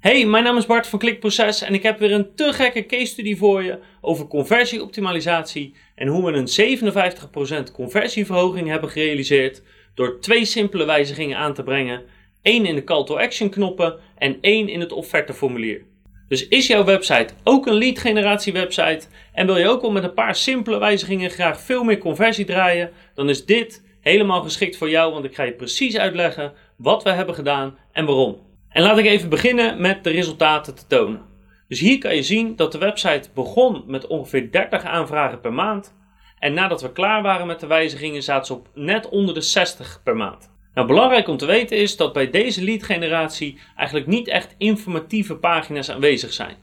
Hey, mijn naam is Bart van Klikproces en ik heb weer een te gekke case study voor je over conversieoptimalisatie en hoe we een 57% conversieverhoging hebben gerealiseerd door twee simpele wijzigingen aan te brengen. één in de call to action knoppen en één in het offerteformulier. Dus is jouw website ook een lead generatie website en wil je ook wel met een paar simpele wijzigingen graag veel meer conversie draaien, dan is dit helemaal geschikt voor jou, want ik ga je precies uitleggen wat we hebben gedaan en waarom. En laat ik even beginnen met de resultaten te tonen. Dus hier kan je zien dat de website begon met ongeveer 30 aanvragen per maand. En nadat we klaar waren met de wijzigingen zaten ze op net onder de 60 per maand. Nou, belangrijk om te weten is dat bij deze lead generatie eigenlijk niet echt informatieve pagina's aanwezig zijn.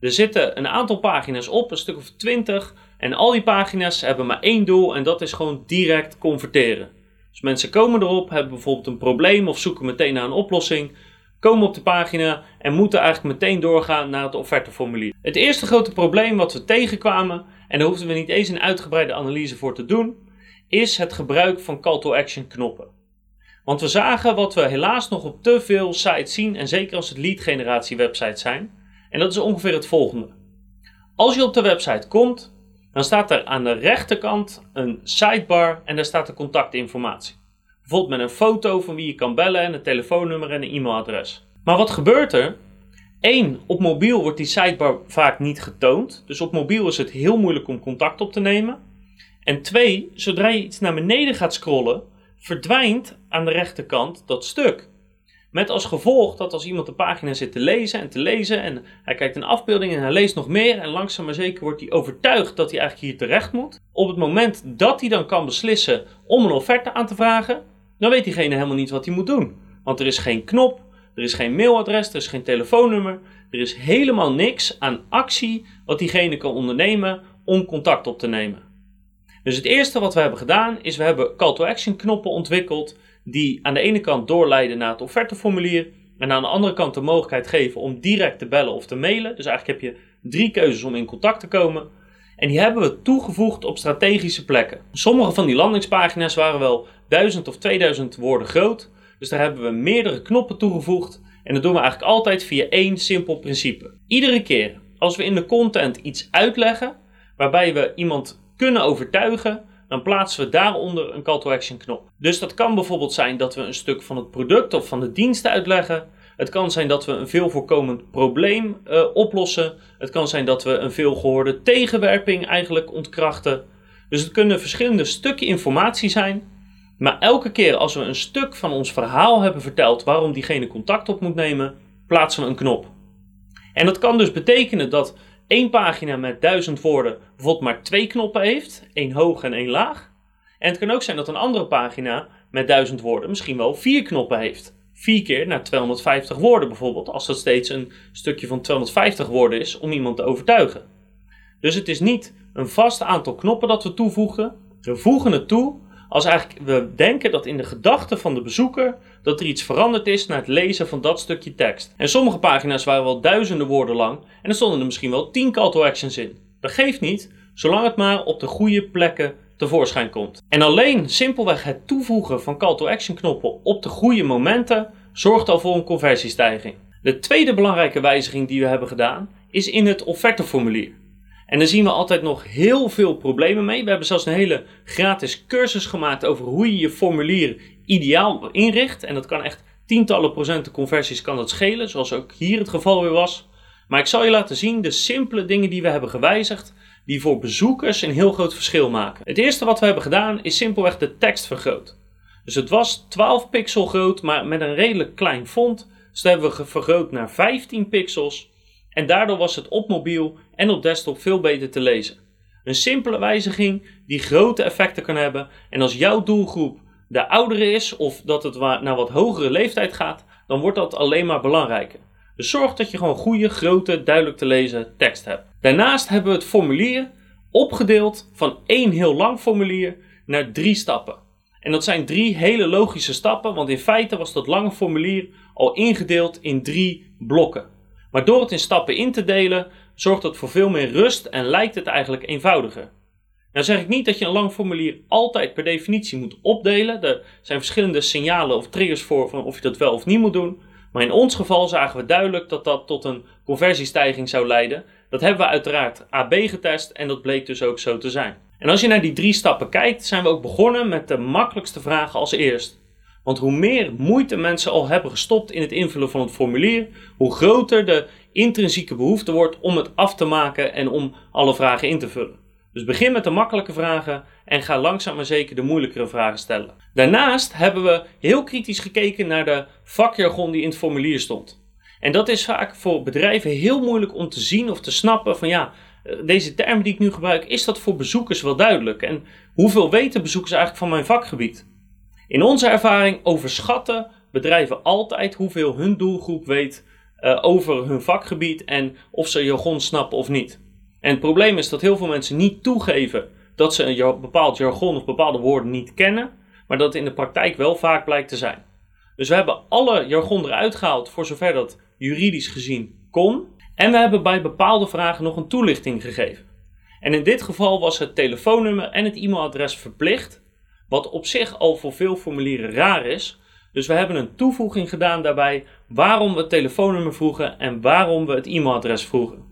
Er zitten een aantal pagina's op, een stuk of 20, en al die pagina's hebben maar één doel en dat is gewoon direct converteren. Dus mensen komen erop, hebben bijvoorbeeld een probleem of zoeken meteen naar een oplossing komen op de pagina en moeten eigenlijk meteen doorgaan naar het offerteformulier. Het eerste grote probleem wat we tegenkwamen, en daar hoefden we niet eens een uitgebreide analyse voor te doen, is het gebruik van call to action knoppen. Want we zagen wat we helaas nog op te veel sites zien, en zeker als het lead generatie websites zijn, en dat is ongeveer het volgende. Als je op de website komt, dan staat er aan de rechterkant een sidebar en daar staat de contactinformatie. Bijvoorbeeld met een foto van wie je kan bellen en een telefoonnummer en een e-mailadres. Maar wat gebeurt er? Eén, op mobiel wordt die sidebar vaak niet getoond. Dus op mobiel is het heel moeilijk om contact op te nemen. En twee, zodra je iets naar beneden gaat scrollen, verdwijnt aan de rechterkant dat stuk. Met als gevolg dat als iemand de pagina zit te lezen en te lezen en hij kijkt een afbeelding en hij leest nog meer en langzaam maar zeker wordt hij overtuigd dat hij eigenlijk hier terecht moet. Op het moment dat hij dan kan beslissen om een offerte aan te vragen, dan weet diegene helemaal niet wat hij moet doen. Want er is geen knop, er is geen mailadres, er is geen telefoonnummer, er is helemaal niks aan actie wat diegene kan ondernemen om contact op te nemen. Dus het eerste wat we hebben gedaan is we hebben call to action knoppen ontwikkeld die aan de ene kant doorleiden naar het offerteformulier en aan de andere kant de mogelijkheid geven om direct te bellen of te mailen. Dus eigenlijk heb je drie keuzes om in contact te komen. En die hebben we toegevoegd op strategische plekken. Sommige van die landingspagina's waren wel 1000 of 2000 woorden groot. Dus daar hebben we meerdere knoppen toegevoegd. En dat doen we eigenlijk altijd via één simpel principe. Iedere keer als we in de content iets uitleggen waarbij we iemand kunnen overtuigen, dan plaatsen we daaronder een call to action knop. Dus dat kan bijvoorbeeld zijn dat we een stuk van het product of van de dienst uitleggen. Het kan zijn dat we een veel voorkomend probleem uh, oplossen. Het kan zijn dat we een veelgehoorde tegenwerping eigenlijk ontkrachten. Dus het kunnen verschillende stukken informatie zijn. Maar elke keer als we een stuk van ons verhaal hebben verteld waarom diegene contact op moet nemen, plaatsen we een knop. En dat kan dus betekenen dat één pagina met duizend woorden bijvoorbeeld maar twee knoppen heeft, één hoog en één laag. En het kan ook zijn dat een andere pagina met duizend woorden misschien wel vier knoppen heeft. Vier keer naar 250 woorden bijvoorbeeld, als dat steeds een stukje van 250 woorden is om iemand te overtuigen. Dus het is niet een vast aantal knoppen dat we toevoegen, we voegen het toe als eigenlijk we denken dat in de gedachten van de bezoeker dat er iets veranderd is na het lezen van dat stukje tekst. En sommige pagina's waren wel duizenden woorden lang en er stonden er misschien wel 10 call to actions in. Dat geeft niet, zolang het maar op de goede plekken tevoorschijn komt. En alleen simpelweg het toevoegen van call to action knoppen op de goede momenten zorgt al voor een conversiestijging. De tweede belangrijke wijziging die we hebben gedaan is in het offerteformulier. En daar zien we altijd nog heel veel problemen mee. We hebben zelfs een hele gratis cursus gemaakt over hoe je je formulier ideaal inricht. En dat kan echt tientallen procenten conversies kan dat schelen, zoals ook hier het geval weer was. Maar ik zal je laten zien de simpele dingen die we hebben gewijzigd, die voor bezoekers een heel groot verschil maken. Het eerste wat we hebben gedaan is simpelweg de tekst vergroot. Dus het was 12 pixel groot, maar met een redelijk klein font. Dus dat hebben we vergroot naar 15 pixels. En daardoor was het op mobiel en op desktop veel beter te lezen. Een simpele wijziging die grote effecten kan hebben. En als jouw doelgroep de oudere is of dat het naar wat hogere leeftijd gaat, dan wordt dat alleen maar belangrijker. Dus zorg dat je gewoon goede, grote, duidelijk te lezen tekst hebt. Daarnaast hebben we het formulier opgedeeld van één heel lang formulier naar drie stappen. En dat zijn drie hele logische stappen, want in feite was dat lange formulier al ingedeeld in drie blokken. Maar door het in stappen in te delen, zorgt dat voor veel meer rust en lijkt het eigenlijk eenvoudiger. Nou zeg ik niet dat je een lang formulier altijd per definitie moet opdelen. Er zijn verschillende signalen of triggers voor van of je dat wel of niet moet doen. Maar in ons geval zagen we duidelijk dat dat tot een conversiestijging zou leiden. Dat hebben we uiteraard AB getest en dat bleek dus ook zo te zijn. En als je naar die drie stappen kijkt, zijn we ook begonnen met de makkelijkste vragen als eerst. Want hoe meer moeite mensen al hebben gestopt in het invullen van het formulier, hoe groter de intrinsieke behoefte wordt om het af te maken en om alle vragen in te vullen. Dus begin met de makkelijke vragen en ga langzaam maar zeker de moeilijkere vragen stellen. Daarnaast hebben we heel kritisch gekeken naar de vakjargon die in het formulier stond. En dat is vaak voor bedrijven heel moeilijk om te zien of te snappen van ja, eh, deze term die ik nu gebruik, is dat voor bezoekers wel duidelijk? En hoeveel weten bezoekers eigenlijk van mijn vakgebied? In onze ervaring overschatten bedrijven altijd hoeveel hun doelgroep weet uh, over hun vakgebied en of ze jargon snappen of niet. En het probleem is dat heel veel mensen niet toegeven dat ze een bepaald jargon of bepaalde woorden niet kennen, maar dat in de praktijk wel vaak blijkt te zijn. Dus we hebben alle jargon eruit gehaald voor zover dat juridisch gezien kon. En we hebben bij bepaalde vragen nog een toelichting gegeven. En in dit geval was het telefoonnummer en het e-mailadres verplicht, wat op zich al voor veel formulieren raar is. Dus we hebben een toevoeging gedaan daarbij waarom we het telefoonnummer vroegen en waarom we het e-mailadres vroegen.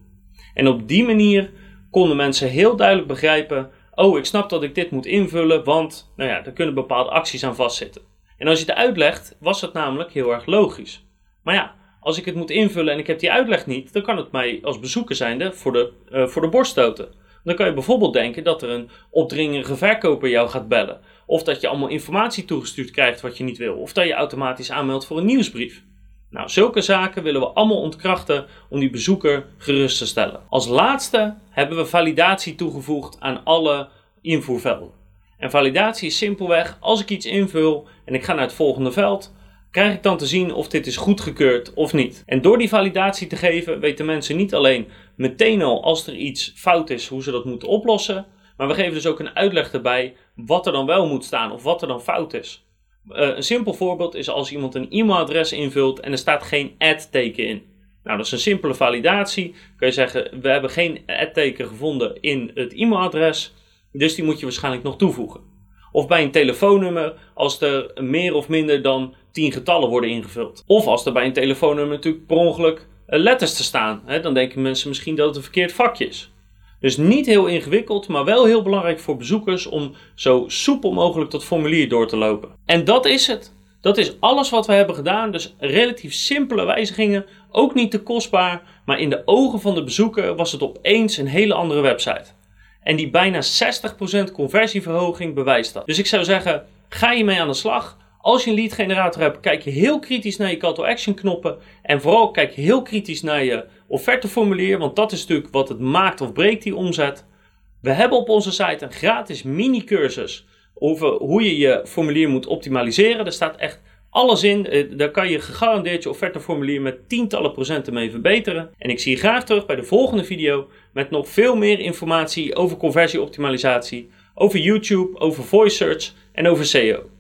En op die manier konden mensen heel duidelijk begrijpen: oh, ik snap dat ik dit moet invullen, want nou ja, er kunnen bepaalde acties aan vastzitten. En als je het uitlegt, was het namelijk heel erg logisch. Maar ja, als ik het moet invullen en ik heb die uitleg niet, dan kan het mij als bezoeker zijnde voor de, uh, voor de borst stoten. Dan kan je bijvoorbeeld denken dat er een opdringerige verkoper jou gaat bellen. Of dat je allemaal informatie toegestuurd krijgt wat je niet wil. Of dat je automatisch aanmeldt voor een nieuwsbrief. Nou, zulke zaken willen we allemaal ontkrachten om die bezoeker gerust te stellen. Als laatste hebben we validatie toegevoegd aan alle invoervelden. En validatie is simpelweg, als ik iets invul en ik ga naar het volgende veld, krijg ik dan te zien of dit is goedgekeurd of niet. En door die validatie te geven, weten mensen niet alleen meteen al als er iets fout is, hoe ze dat moeten oplossen, maar we geven dus ook een uitleg erbij wat er dan wel moet staan of wat er dan fout is. Uh, een simpel voorbeeld is als iemand een e-mailadres invult en er staat geen ad-teken in. Nou, dat is een simpele validatie. Kun je zeggen, we hebben geen ad-teken gevonden in het e-mailadres, dus die moet je waarschijnlijk nog toevoegen. Of bij een telefoonnummer als er meer of minder dan 10 getallen worden ingevuld. Of als er bij een telefoonnummer natuurlijk per ongeluk eh, letters te staan. Hè, dan denken mensen misschien dat het een verkeerd vakje is. Dus niet heel ingewikkeld, maar wel heel belangrijk voor bezoekers om zo soepel mogelijk dat formulier door te lopen. En dat is het. Dat is alles wat we hebben gedaan. Dus relatief simpele wijzigingen, ook niet te kostbaar, maar in de ogen van de bezoeker was het opeens een hele andere website. En die bijna 60% conversieverhoging bewijst dat. Dus ik zou zeggen, ga je mee aan de slag. Als je een lead generator hebt, kijk je heel kritisch naar je call to action knoppen. En vooral kijk je heel kritisch naar je offerteformulier, want dat is natuurlijk wat het maakt of breekt die omzet. We hebben op onze site een gratis mini cursus over hoe je je formulier moet optimaliseren. Er staat echt alles in. Eh, daar kan je gegarandeerd je offerteformulier met tientallen procenten mee verbeteren. En ik zie je graag terug bij de volgende video met nog veel meer informatie over conversieoptimalisatie, over YouTube, over voice search en over SEO.